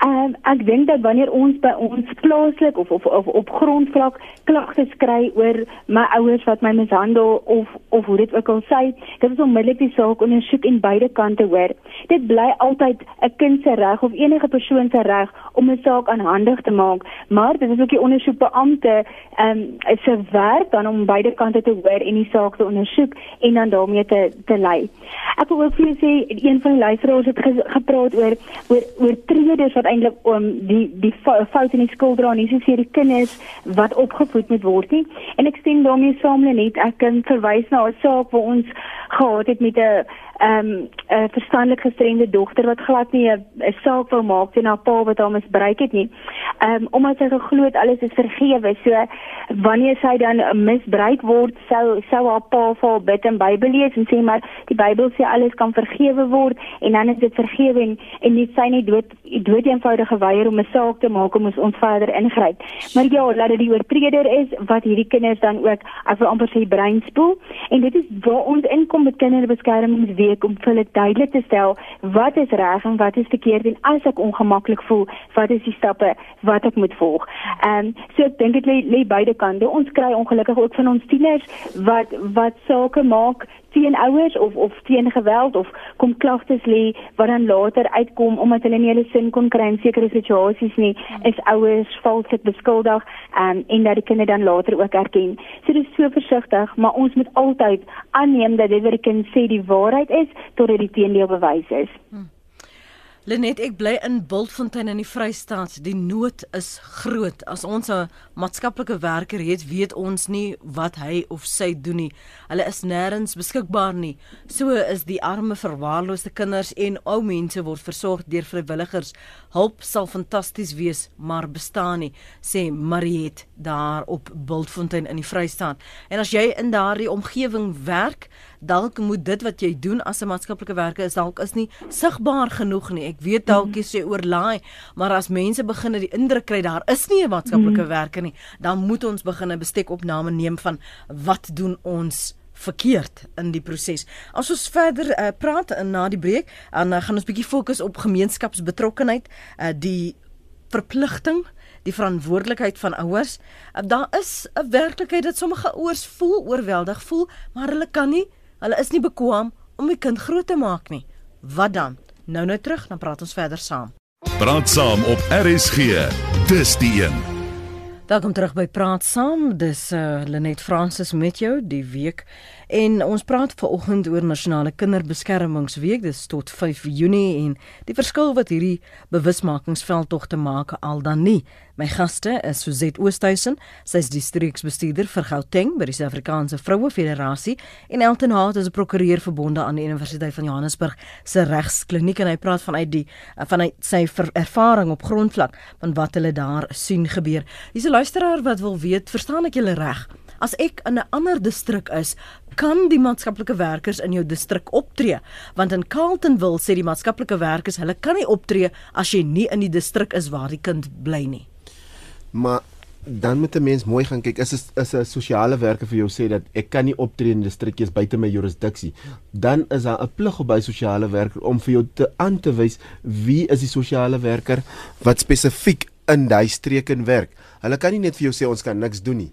Ehm um, ek dink dat wanneer ons by ons plaaslik of, of of op grondvlak klagtes kry oor my ouers wat my mishandel of of hoe dit ook al sê, dit is onmiddellik die saak ondersoek en beide kante hoor. Dit bly altyd 'n kind se reg of enige persoon se reg om 'n saak aanhandig te maak, maar dit is ook die ondersoekbeampte ehm um, se werk dan om beide kante te hoor en die saak te ondersoek en dan daarmee te te lei. Ek wil ook vir julle sê een van die luisteraars het ge, gepraat oor oor oor treders wat eintlik om um, die die fout in die skuld dra nie soos hierdie kinders wat opgevoed moet word nie. En ek stem daarmee saam net ek kan verwys na 'n saak waar ons gehad het met 'n ehm um, 'n verstandelik gestremde dogter wat glad nie 'n saak wou maak teen haar pa wat haar misbruik het nie. Ehm um, omdat sy geglo het alles is vergewe. So wanneer sy dan misbruik word, sou sou haar pa vir haar bid en Bybel lees en sê maar die Bybel sê alles kan vergewe word en dan is dit vergewe en, nie sy nie dood dood eenvoudig geweier om 'n saak te maak om ons verder ingryp. Maar ja, laat dit die oortreder is wat hierdie kinders dan ook as hulle amper sy brein spoel en dit is waar ons inkom met kinderbeskermingsweek week om vir hulle duidelik te stel wat is reg en wat is verkeerd en as ek ongemaklik voel, wat is die stappe wat ek moet volg. Ehm um, so ek dink dit lê lê beide kante. Ons kry ongelukkig ook van ons tieners wat wat sake maak teen ouers of of teen geweld of kom klagtes lê wat dan later uitkom omdat hulle nie hulle sin kon kry in sekere situasies nie is ouers valslik beskuldig um, en dat die kinders dan later ook erken. So dis so versigtig, maar ons moet altyd aanneem dat dit wat die kind sê die waarheid is totdat die teendeel bewys is. Hmm. Lenet, ek bly in Bultfontein in die Vrystaat. Die nood is groot. As ons 'n maatskaplike werker het, weet ons nie wat hy of sy doen nie. Hulle is nêrens beskikbaar nie. So is die arme verwaarloosde kinders en ou mense word versorg deur vrywilligers. Hulp sal fantasties wees, maar bestaan nie, sê Mariet daar op Bultfontein in die Vrystaat. En as jy in daardie omgewing werk, dalk moet dit wat jy doen as 'n maatskaplike werker is dalk is nie sigbaar genoeg nie. Ek weet dalk jy sê oorlaai, maar as mense begin die indruk kry daar is nie 'n maatskaplike mm. werker nie, dan moet ons begin 'n bestekopname neem van wat doen ons verkeerd in die proses. As ons verder uh, praat uh, na die breek, dan uh, gaan ons bietjie fokus op gemeenskapsbetrokkenheid, uh, die verpligting die verantwoordelikheid van ouers. Uh, daar is 'n werklikheid dat sommige ouers voel oorweldig voel, maar hulle kan nie Hulle is nie bekwam om die kind groot te maak nie. Wat dan? Nou nou terug, dan praat ons verder saam. Praat saam op RSG. Dis die een. Welkom terug by Praat Saam. Dis uh Lenet Fransis met jou die week En ons praat vanoggend oor Nasionale Kinderbeskermingsweek. Dit is tot 5 Junie en die verskil wat hierdie bewusmakingsveldtog te maak al dan nie. My gaste is Suzette Oosthuizen, sy is die streeksbestuurder vir Gauteng by die Suid-Afrikaanse Vroue Federasie en Elton Hart is 'n prokureur verbonde aan die Universiteit van Johannesburg se regskliniek en hy praat vanuit die vanuit sy ervaring op grondvlak van wat hulle daar sien gebeur. Hier's 'n luisteraar wat wil weet, verstaan ek julle reg? As ek in 'n ander distrik is, kan die maatskaplike werkers in jou distrik optree, want in Carltonville sê die maatskaplike werkers hulle kan nie optree as jy nie in die distrik is waar die kind bly nie. Maar dan moet 'n mens mooi gaan kyk is is 'n sosiale werker vir jou sê dat ek kan nie optree in distrikkies buite my jurisdiksie dan is daar 'n plig op by sosiale werker om vir jou te aan te wys wie is die sosiale werker wat spesifiek in daai streek in werk. Hulle kan nie net vir jou sê ons kan niks doen nie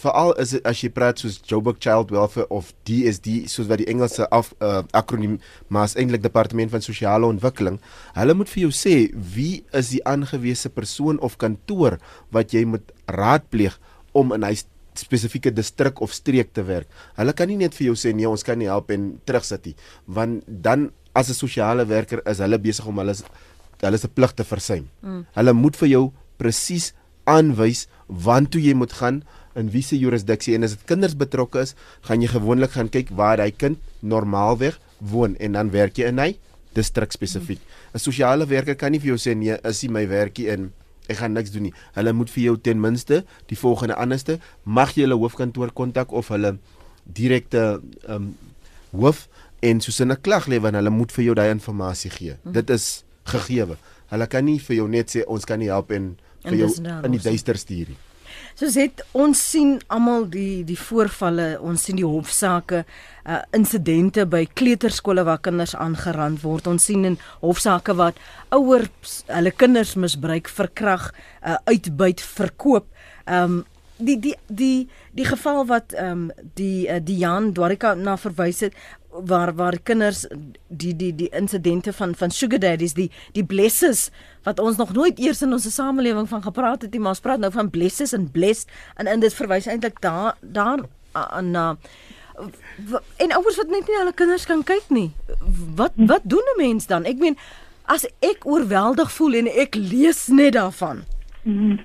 veral is dit as jy praat soos Joburg Child Welfare of DSD soos wat die Engelse af uh, akroniem maar is eintlik departement van sosiale ontwikkeling hulle moet vir jou sê wie is die aangewese persoon of kantoor wat jy moet raadpleeg om in hy spesifieke distrik of streek te werk hulle kan nie net vir jou sê nee ons kan nie help en terugsit nie want dan as 'n sosiale werker is hulle besig om hulle hulle se plig te versuim mm. hulle moet vir jou presies aanwys waantoe jy moet gaan in wiese jurisdiksie en as dit kinders betrokke is, gaan jy gewoonlik gaan kyk waar hy kind normaalweg woon en dan werk jy in hy distrik spesifiek. 'n Sosiale werker kan nie vir jou sê nee, is nie my werkie in ek gaan niks doen nie. Hulle moet vir jou ten minste die volgende anderste mag jy hulle hoofkantoor kontak of hulle direkte ehm um, hoof en soos 'n klag lê want hulle moet vir jou daai inligting gee. Mm. Dit is gegeewe. Hulle kan nie vir jou net sê ons kan nie help en vir jou in die duister stuur nie. Soos het ons sien almal die die voorvalle, ons sien die hofsaake, uh insidente by kleuterskole waar kinders aangerand word. Ons sien in hofsaake wat ouers hulle kinders misbruik, verkrag, uh uitbuit, verkoop. Um die die die die geval wat ehm um, die uh, die Jan Dwarika na verwys het waar waar kinders die die die insidente van van sugar daddies die die blesses wat ons nog nooit eers in ons samelewing van gepraat het nie maar ons praat nou van blesses en blessed en en dit verwys eintlik daar daar aan na. En ouers wat net nie hulle kinders kan kyk nie. Wat wat doen 'n mens dan? Ek meen as ek oorweldig voel en ek lees net daarvan. Mm.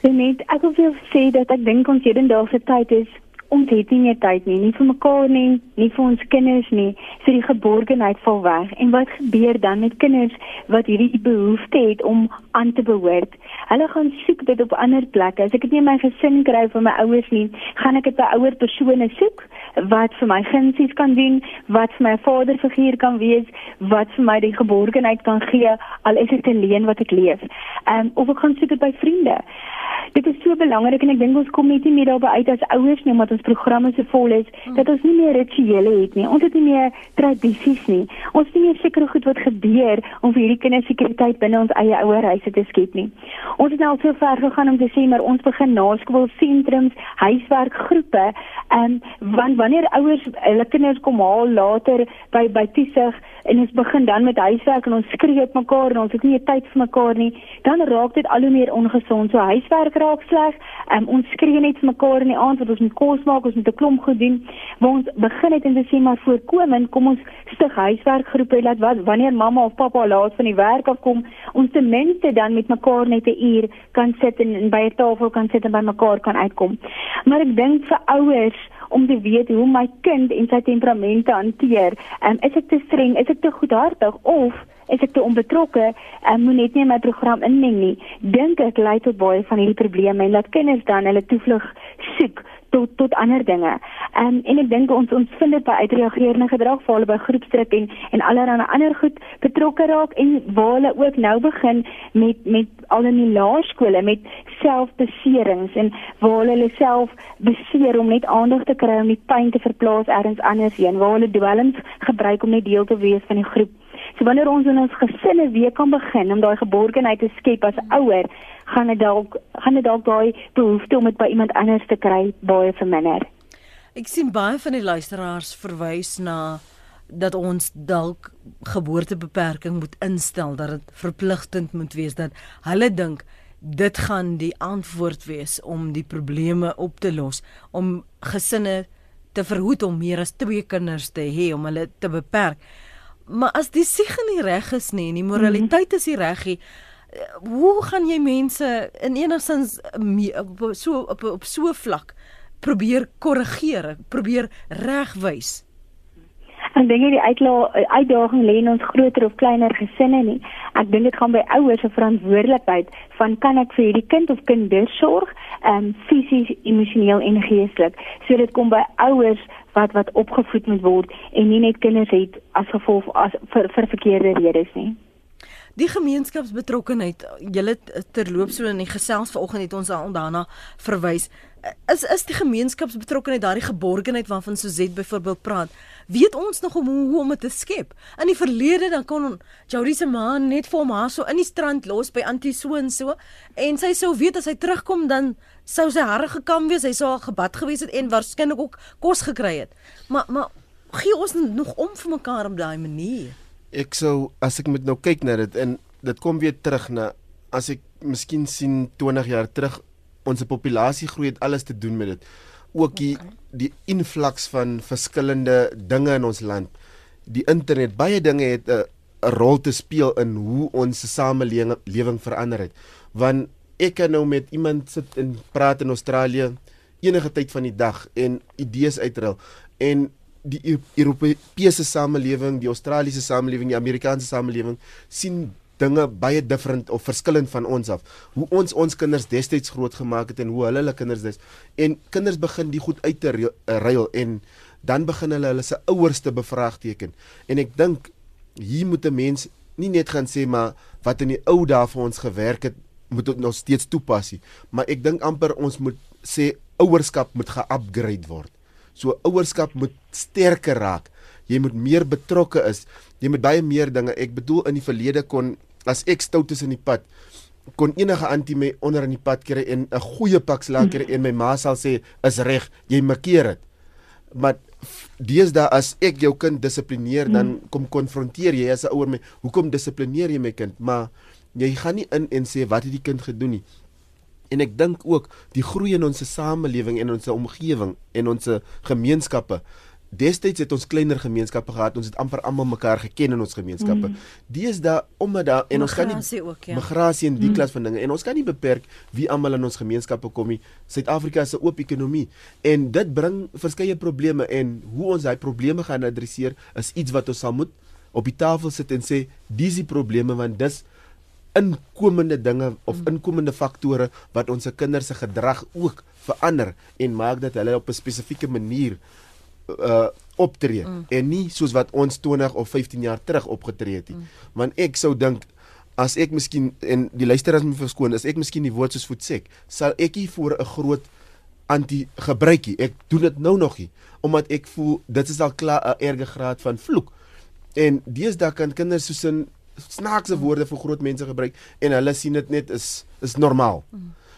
Net ek wil sê dat ek dink ons hedendaagse tyd is ons het nie meer tyd nie, nie vir mekaar nie, nie vir ons kinders nie. So die geborgenheid val weg. En wat gebeur dan met kinders wat hierdie behoefte het om aan te behoort? Hulle gaan soek dit op ander plekke. As ek dit nie my gesin kry van my ouers nie, gaan ek dit by ouer persone soek wat vir my gunsies kan doen, wat vir my vaderfiguur kan wees, wat vir my die geborgenheid kan gee al is dit alleen wat ek leef. Ehm um, of ek gaan soek dit by vriende. Dit is so belangrik en ek dink ons kom net nie meer daarby uit as ouers nie omdat ons programme so vol is dat ons nie meer rituele het nie. Ons het nie meer tradisies nie. Ons nie meer seker goed wat gebeur om vir hierdie kinders sekuriteit binne ons eie ouerhuise te skep nie. Ons het nou al so ver gegaan om te sê maar ons begin naskoolsentrums, huiswerkgroepe, ehm um, want wanneer ouers hulle kinders kom haal later by by toesig en ons begin dan met huiswerk en ons skree op mekaar en ons het nie tyd vir mekaar nie, dan raak dit al hoe meer ongesond. So huiswerk raak sleg. Um, ons skree net vir mekaar in die aand wat ons moet kos maak, ons moet 'n klomp goed doen. Waar ons begin het en te sê maar voorkomend, kom ons stig huiswerkgroepe laat wat wanneer mamma of pappa laat van die werk af kom, ons ten minste dan met mekaar net 'n uur kan sit en, en by 'n tafel kan sit en by mekaar kan uitkom. Maar ek dink vir ouers om te weet hoe my kind en sy temperamente hanteer. Um, is ek te streng? Is ek te goedhartig of is ek te onbetrokke en moet net nie my program inmeng nie. Dink ek lei tot baie van hierdie probleme en dat kinders dan hulle toevlug soek tot tot ander dinge. Um, en ek dink ons ons vind dit by uitreagerende gedrag vir hulle by groepsdruk en en allerlei ander goed betrokke raak en waar hulle ook nou begin met met al in die laerskole met selfbeserings en waar hulle self beseer om net aandag te kry om die pyn te verplaas elders anders heen waar hulle dwelms gebruik om net deel te wees van die groep. So wanneer ons in ons gesinne weer kan begin om daai geborgenheid te skep as ouer, gaan dit dalk gaan dit dalk daai behoefte om dit by iemand anders te kry baie verminder. Ek sien baie van die luisteraars verwys na dat ons dalk geboortebeperking moet instel dat dit verpligtend moet wees dat hulle dink dit gaan die antwoord wees om die probleme op te los om gesinne te verhoed om meer as twee kinders te hê om hulle te beperk. Maar as die sieg nie reg is nie en die moraliteit is nie reg nie, hoe gaan jy mense in enigstens so op op so vlak probeer korrigeer, probeer regwys? Ek dink die uitdaging lê in ons groter of kleiner gesinne nie. Ek dink dit gaan by ouers se verantwoordelikheid van kan ek vir hierdie kind of kinders sorg, ehm um, fisies, emosioneel en geestelik. So dit kom by ouers wat wat opgevoed moet word en nie net kinders het as gevolg as vir, vir verkeerde redes nie. Die gemeenskapsbetrokkenheid, julle terloop so in die gesels vanoggend het ons al daarna verwys. Is is die gemeenskapsbetrokkenheid daardie geborgenheid waarvan Suzet byvoorbeeld praat? Weet ons nog om hoe om dit te skep? In die verlede dan kon Jody se ma net vir hom haar so in die strand los by Antie so en so en sy sou weet as hy terugkom dan sou sy hare gekam wees, hy sou al gebad gewees het en waarskynlik ook kos gekry het. Maar maar gee ons nog om vir mekaar op daai manier. Ek sou as ek met nou kyk na dit en dit kom weer terug na as ek miskien sien 20 jaar terug ons populasie groei het alles te doen met dit. Ook die okay. die invloeks van verskillende dinge in ons land. Die internet, baie dinge het 'n 'n rol te speel in hoe ons samelewing verander het. Want ek kan nou met iemand sit en praat in Australië enige tyd van die dag en idees uitruil en die Europese samelewing, die Australiese samelewing, die Amerikaanse samelewing sien dinge baie different of verskillend van ons af. Hoe ons ons kinders destyds grootgemaak het en hoe hulle hulle kinders dis en kinders begin die goed uit te ruil en dan begin hulle hulle se ouers te bevraagteken. En ek dink hier moet 'n mens nie net gaan sê maar wat in die ou dae vir ons gewerk het moet dit nog steeds toepas nie. Maar ek dink amper ons moet sê ouerskap moet ge-upgrade word. So ouerskap moet sterker raak. Jy moet meer betrokke is. Jy moet baie meer dinge. Ek bedoel in die verlede kon as ek stout is in die pad kon enige antie my onder in die pad kry en 'n goeie pak slaag kry en my ma sal sê is reg, jy markeer dit. Maar deesdae as ek jou kind dissiplineer dan kom konfronteer jy as 'n ouer my, hoekom dissiplineer jy my kind? Maar jy gaan nie in en sê wat het die kind gedoen nie. En ek dink ook die groei in ons samelewing en ons omgewing en ons gemeenskappe Destyds het ons kleiner gemeenskappe gehad. Ons het amper almal mekaar geken in ons gemeenskappe. Mm. Deesdae omdat daar en ons kan nie Migrasie ook, ja. migrasie en die klas van dinge en ons kan nie beperk wie almal in ons gemeenskappe kom nie. Suid-Afrika is 'n oop ekonomie en dit bring verskeie probleme en hoe ons daai probleme gaan adresseer is iets wat ons sal moet op die tafel sit en sê dis die probleme want dis inkomende dinge of inkomende faktore wat ons se kinders se gedrag ook verander en maak dat hulle op 'n spesifieke manier uh optree mm. en nie soos wat ons 20 of 15 jaar terug opgetree het nie. Mm. Want ek sou dink as ek miskien en die luisteraars moet verskoon, as ek miskien die woord soos voetsek, sal ek nie voor 'n groot anti gebruikie. Ek doen dit nou nog nie omdat ek voel dit is al klaar 'n erge graad van vloek. En deesdae kan kinders soos in snaakse woorde vir groot mense gebruik en hulle sien dit net is is normaal.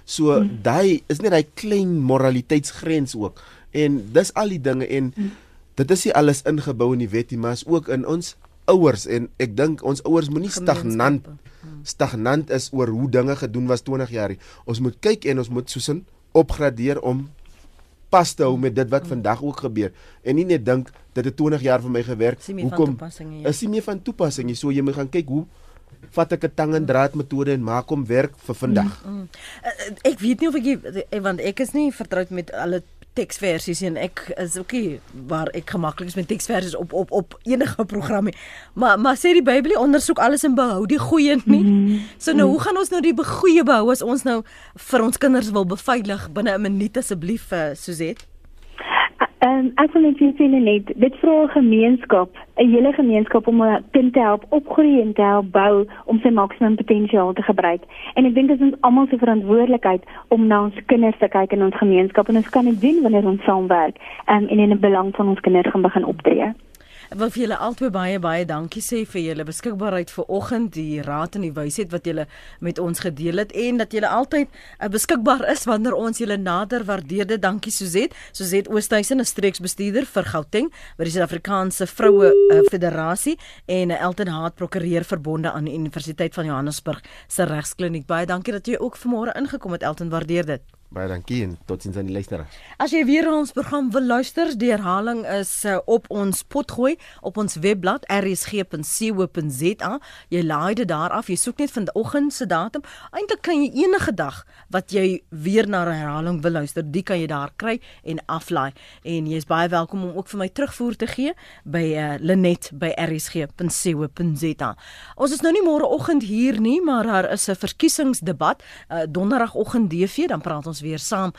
So daai is net daai klein moraliteitsgrens ook. En dis al die dinge en dit is nie alles ingebou in die wet nie, maar is ook in ons ouers en ek dink ons ouers moenie stagnant stagnant is oor hoe dinge gedoen was 20 jaar nie. Ons moet kyk en ons moet soos in opgradeer om pas te hou met dit wat vandag ook gebeur en nie net dink dit het 20 jaar vir my gewerk. Hoekom ja. is nie meer van toepassing nie. So jy moet gaan kyk hoe vat ek 'n tang en draad metode en maak hom werk vir vandag. Uh, uh, ek weet nie of ek eh, want ek is nie vertroud met alle teksversies en ek is ook nie waar ek gemaklik is met teksversies op op op enige program nie. Maar maar sê die Bybel ondersoek alles en behou die goeie nie. Mm -hmm. So nou hoe gaan ons nou die goeie behou as ons nou vir ons kinders wil beveilig binne 'n minuut asseblief uh, Suzette? Um, ek wil net julle net dit vra 'n gemeenskap, 'n hele gemeenskap om 'n kind te help opgroei en te help bou om sy maksimum potensiaal te gebruik. En ek dink dit is ons almal se verantwoordelikheid om na ons kinders te kyk in ons gemeenskap en ons kan dit doen wanneer ons saamwerk um, en in die belang van ons kinders gaan begin optree. Wil vir julle albei baie baie dankie sê vir julle beskikbaarheid vir oggend, die raad en die wysheid wat julle met ons gedeel het en dat julle altyd uh, beskikbaar is wanneer ons julle nader waardeerde. Dankie Suzet. Suzet Oosthuizen, 'n streeksbestuurder vir Gauteng by die Suid-Afrikaanse Vroue uh, Federasie en uh, Elton Haat prokureur verbonde aan die Universiteit van Johannesburg se regskliniek. Baie dankie dat jy ook vanmôre ingekom het Elton, waardeer dit. Baie dankie en totsiens aan die luisteraars. As jy weer ons program wil luister, die herhaling is uh, op ons potgooi op ons webblad rsg.co.za. Jy laai dit daar af. Jy soek net vanoggend se datum. Eintlik kan jy enige dag wat jy weer na 'n herhaling wil luister, die kan jy daar kry en aflaai. En jy is baie welkom om ook vir my terugvoer te gee by uh, Linet by rsg.co.za. Ons is nou nie môreoggend hier nie, maar daar is 'n verkiesingsdebat uh, donderdagoggend DV, dan praat ons weer saam